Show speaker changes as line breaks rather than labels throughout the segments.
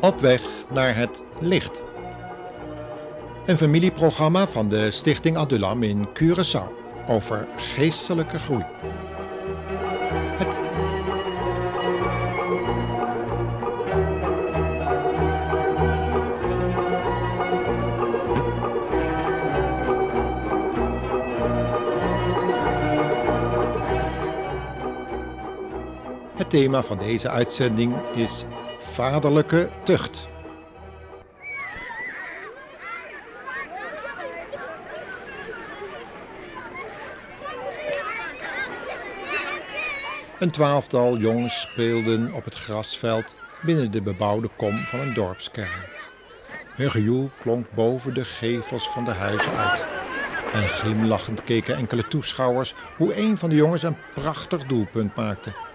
Op weg naar het licht. Een familieprogramma van de Stichting Adulam in Curaçao over geestelijke groei. Het thema van deze uitzending is vaderlijke tucht. Een twaalftal jongens speelden op het grasveld binnen de bebouwde kom van een dorpskern. Hun gejoel klonk boven de gevels van de huizen uit. En glimlachend keken enkele toeschouwers hoe een van de jongens een prachtig doelpunt maakte.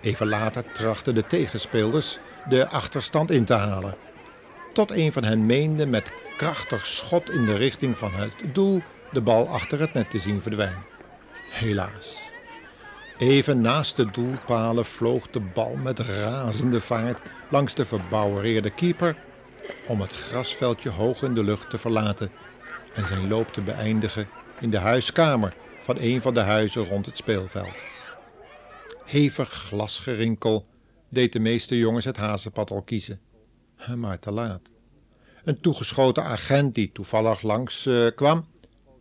Even later trachten de tegenspeelers de achterstand in te halen. Tot een van hen meende met krachtig schot in de richting van het doel de bal achter het net te zien verdwijnen. Helaas. Even naast de doelpalen vloog de bal met razende vaart langs de verbouwereerde keeper om het grasveldje hoog in de lucht te verlaten en zijn loop te beëindigen in de huiskamer van een van de huizen rond het speelveld. Hevig glasgerinkel deed de meeste jongens het hazenpad al kiezen. Maar te laat. Een toegeschoten agent die toevallig langs uh, kwam,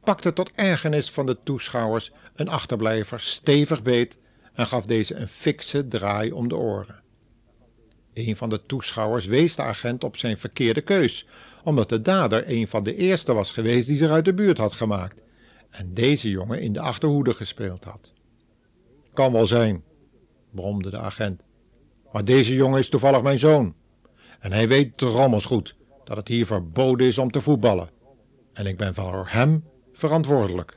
pakte tot ergernis van de toeschouwers een achterblijver stevig beet en gaf deze een fikse draai om de oren. Een van de toeschouwers wees de agent op zijn verkeerde keus, omdat de dader een van de eerste was geweest die zich uit de buurt had gemaakt en deze jongen in de achterhoede gespeeld had. Kan wel zijn, bromde de agent, maar deze jongen is toevallig mijn zoon. En hij weet rommels goed dat het hier verboden is om te voetballen. En ik ben voor hem verantwoordelijk.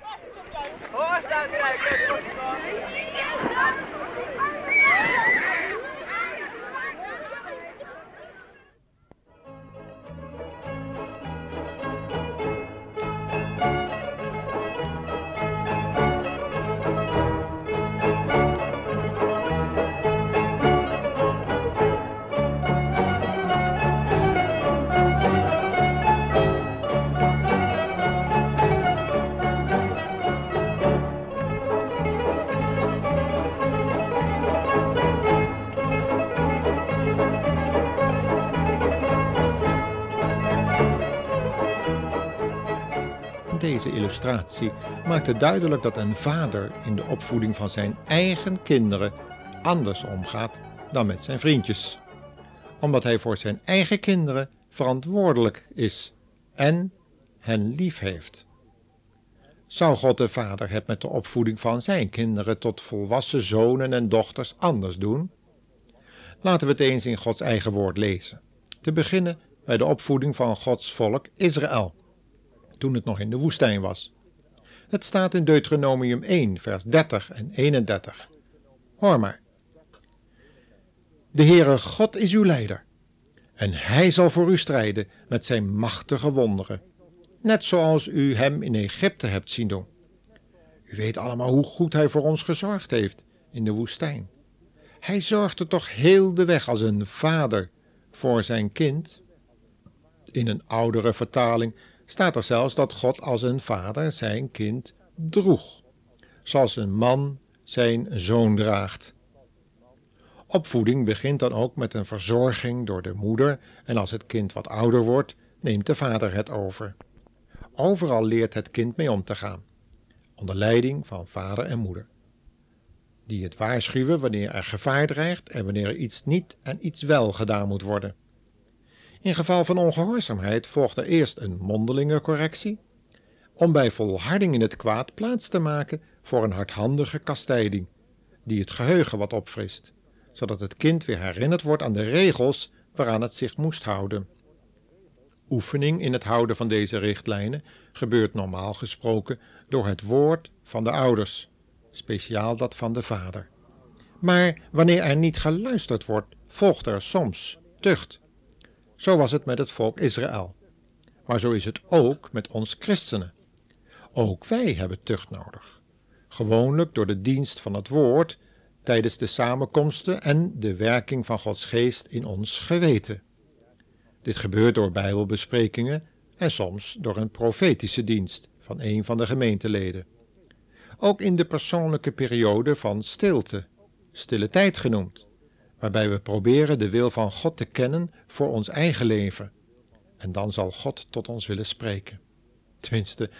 Deze illustratie maakte duidelijk dat een vader in de opvoeding van zijn eigen kinderen anders omgaat dan met zijn vriendjes, omdat hij voor zijn eigen kinderen verantwoordelijk is en hen lief heeft. Zou God de Vader het met de opvoeding van zijn kinderen tot volwassen zonen en dochters anders doen? Laten we het eens in Gods eigen woord lezen. Te beginnen bij de opvoeding van Gods volk Israël toen het nog in de woestijn was. Het staat in Deuteronomium 1, vers 30 en 31. Hoor maar. De Heere God is uw leider, en hij zal voor u strijden met zijn machtige wonderen, net zoals u hem in Egypte hebt zien doen. U weet allemaal hoe goed hij voor ons gezorgd heeft in de woestijn. Hij zorgde toch heel de weg als een vader voor zijn kind. In een oudere vertaling staat er zelfs dat God als een vader zijn kind droeg, zoals een man zijn zoon draagt. Opvoeding begint dan ook met een verzorging door de moeder en als het kind wat ouder wordt, neemt de vader het over. Overal leert het kind mee om te gaan, onder leiding van vader en moeder, die het waarschuwen wanneer er gevaar dreigt en wanneer er iets niet en iets wel gedaan moet worden. In geval van ongehoorzaamheid volgt er eerst een mondelinge correctie, om bij volharding in het kwaad plaats te maken voor een hardhandige kastijding, die het geheugen wat opfrist, zodat het kind weer herinnerd wordt aan de regels waaraan het zich moest houden. Oefening in het houden van deze richtlijnen gebeurt normaal gesproken door het woord van de ouders, speciaal dat van de vader. Maar wanneer er niet geluisterd wordt, volgt er soms tucht zo was het met het volk Israël. Maar zo is het ook met ons christenen. Ook wij hebben tucht nodig. Gewoonlijk door de dienst van het woord tijdens de samenkomsten en de werking van Gods geest in ons geweten. Dit gebeurt door Bijbelbesprekingen en soms door een profetische dienst van een van de gemeenteleden. Ook in de persoonlijke periode van stilte, stille tijd genoemd, waarbij we proberen de wil van God te kennen voor ons eigen leven. En dan zal God tot ons willen spreken. Tenminste,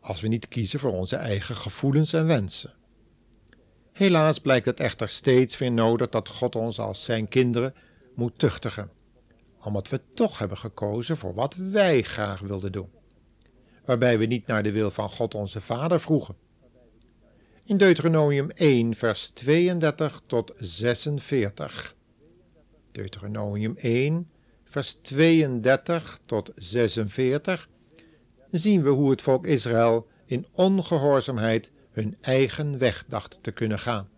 als we niet kiezen voor onze eigen gevoelens en wensen. Helaas blijkt het echter steeds weer nodig dat God ons als zijn kinderen moet tuchtigen, omdat we toch hebben gekozen voor wat wij graag wilden doen, waarbij we niet naar de wil van God onze Vader vroegen. In Deuteronomium 1, vers 32 tot 46. Deuteronomium 1, vers 32 tot 46 zien we hoe het volk Israël in ongehoorzaamheid hun eigen weg dacht te kunnen gaan.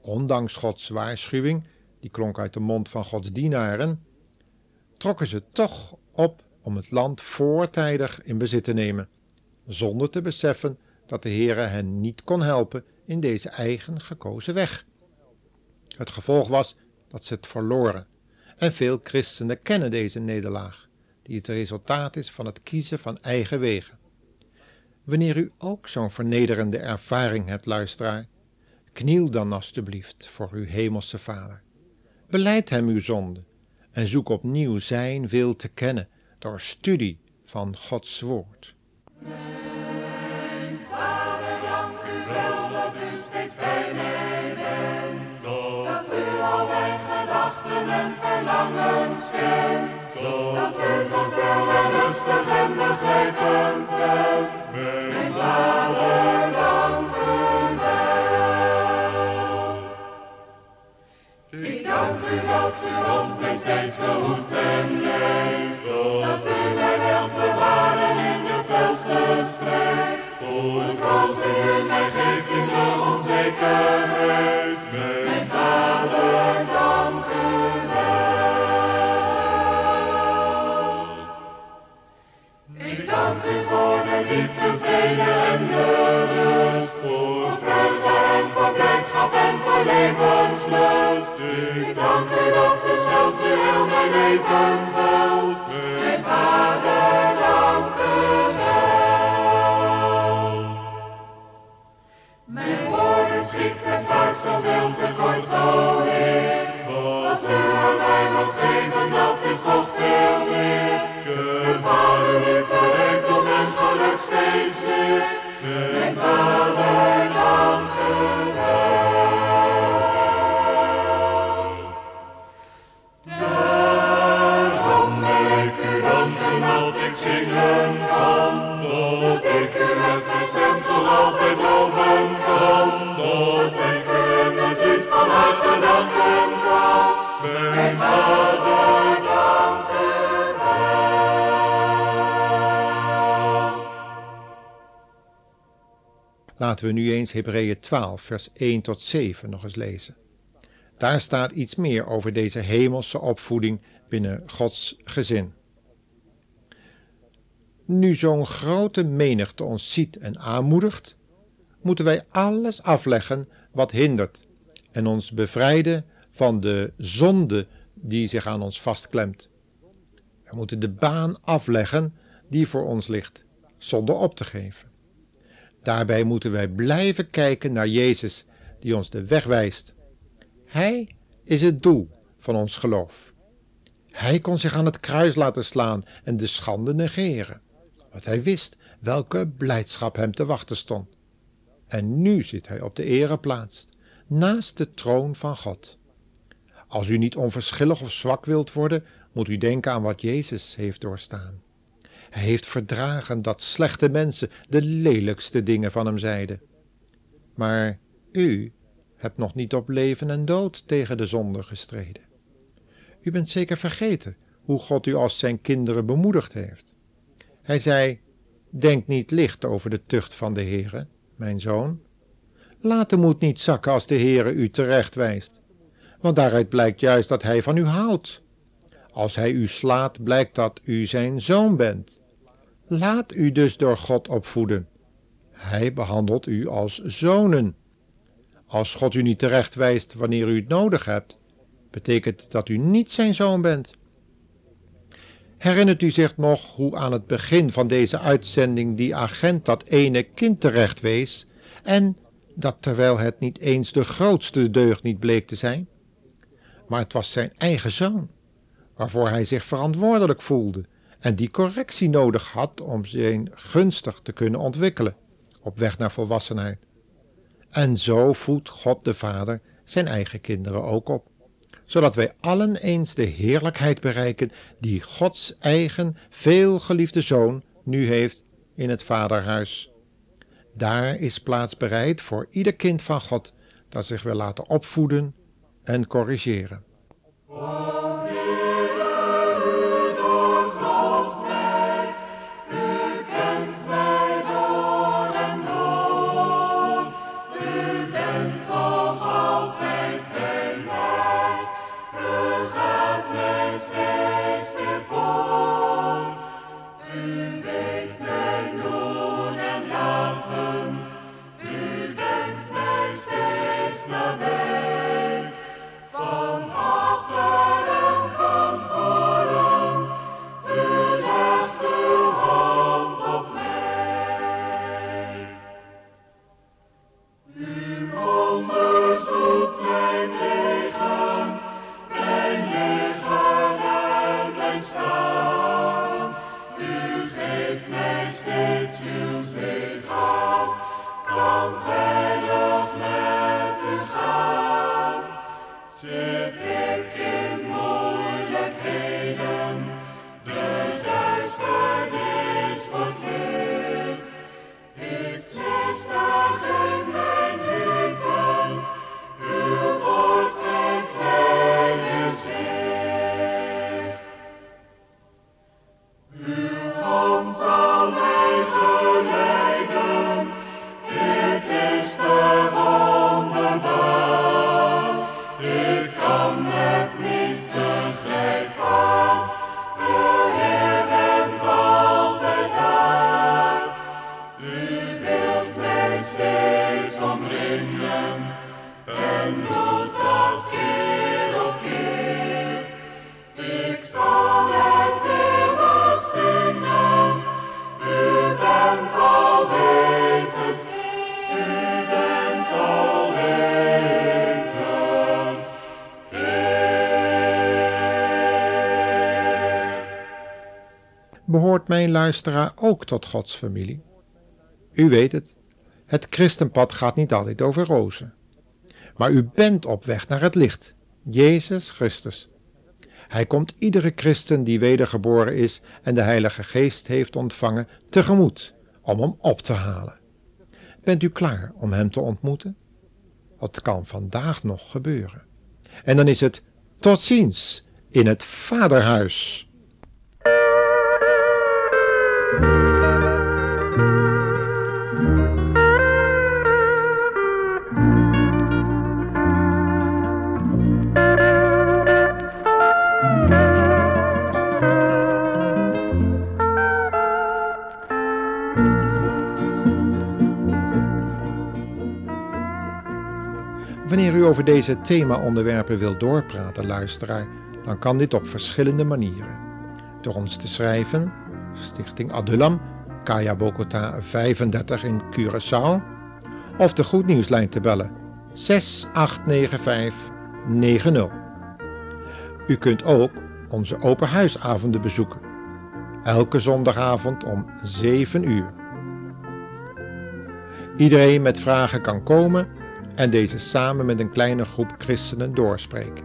Ondanks Gods waarschuwing, die klonk uit de mond van Gods dienaren, trokken ze toch op om het land voortijdig in bezit te nemen, zonder te beseffen dat de Heere hen niet kon helpen in deze eigen gekozen weg. Het gevolg was dat ze het verloren, en veel christenen kennen deze nederlaag, die het resultaat is van het kiezen van eigen wegen. Wanneer u ook zo'n vernederende ervaring hebt, luisteraar, kniel dan alstublieft voor uw hemelse Vader. Beleid hem uw zonde en zoek opnieuw zijn wil te kennen door studie van Gods woord.
Bij mij bent. Dat u al mijn gedachten en verlangens kent. Dat u zo stil en rustig en begrijpend bent. Mijn vader, dank u wel. Ik dank u dat uw hand mij steeds behoedt en leidt. Dat u mij wilt bewaren felste strijd. Troost die u mij geeft in de onzekerheid. Mijn vader,
Laten we nu eens Hebreeën 12, vers 1 tot 7 nog eens lezen. Daar staat iets meer over deze hemelse opvoeding binnen Gods gezin. Nu zo'n grote menigte ons ziet en aanmoedigt, moeten wij alles afleggen wat hindert en ons bevrijden van de zonde die zich aan ons vastklemt. We moeten de baan afleggen die voor ons ligt, zonder op te geven. Daarbij moeten wij blijven kijken naar Jezus, die ons de weg wijst. Hij is het doel van ons geloof. Hij kon zich aan het kruis laten slaan en de schande negeren, want hij wist welke blijdschap hem te wachten stond. En nu zit hij op de ereplaats, naast de troon van God. Als u niet onverschillig of zwak wilt worden, moet u denken aan wat Jezus heeft doorstaan. Hij heeft verdragen dat slechte mensen de lelijkste dingen van hem zeiden. Maar u hebt nog niet op leven en dood tegen de zonde gestreden. U bent zeker vergeten hoe God u als zijn kinderen bemoedigd heeft. Hij zei: Denk niet licht over de tucht van de Heere, mijn zoon. Laat de moed niet zakken als de Heere u terecht wijst, want daaruit blijkt juist dat hij van u houdt. Als hij u slaat, blijkt dat u zijn zoon bent. Laat u dus door God opvoeden. Hij behandelt u als zonen. Als God u niet terecht wijst wanneer u het nodig hebt, betekent dat u niet zijn zoon bent. Herinnert u zich nog hoe aan het begin van deze uitzending die agent dat ene kind terecht wees en dat terwijl het niet eens de grootste deugd niet bleek te zijn? Maar het was zijn eigen zoon, waarvoor hij zich verantwoordelijk voelde en die correctie nodig had om zijn gunstig te kunnen ontwikkelen op weg naar volwassenheid. En zo voedt God de Vader zijn eigen kinderen ook op, zodat wij allen eens de heerlijkheid bereiken die Gods eigen veelgeliefde Zoon nu heeft in het Vaderhuis. Daar is plaats bereid voor ieder kind van God dat zich wil laten opvoeden en corrigeren. It's Tuesday. Mijn luisteraar ook tot Gods familie. U weet het, het christenpad gaat niet altijd over rozen. Maar u bent op weg naar het licht, Jezus Christus. Hij komt iedere christen die wedergeboren is en de Heilige Geest heeft ontvangen tegemoet om hem op te halen. Bent u klaar om hem te ontmoeten? Dat kan vandaag nog gebeuren. En dan is het tot ziens in het Vaderhuis. Wanneer u over deze thema-onderwerpen wilt doorpraten, luisteraar, dan kan dit op verschillende manieren. Door ons te schrijven, Stichting Adulam, Kaya Bogota 35 in Curaçao, of de Goed Nieuwslijn te bellen 689590. U kunt ook onze open huisavonden bezoeken, elke zondagavond om 7 uur. Iedereen met vragen kan komen en deze samen met een kleine groep christenen doorspreken.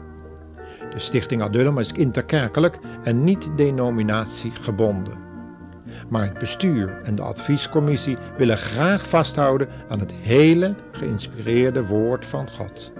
De Stichting Adullam is interkerkelijk en niet denominatiegebonden. Maar het bestuur en de adviescommissie willen graag vasthouden aan het hele geïnspireerde woord van God.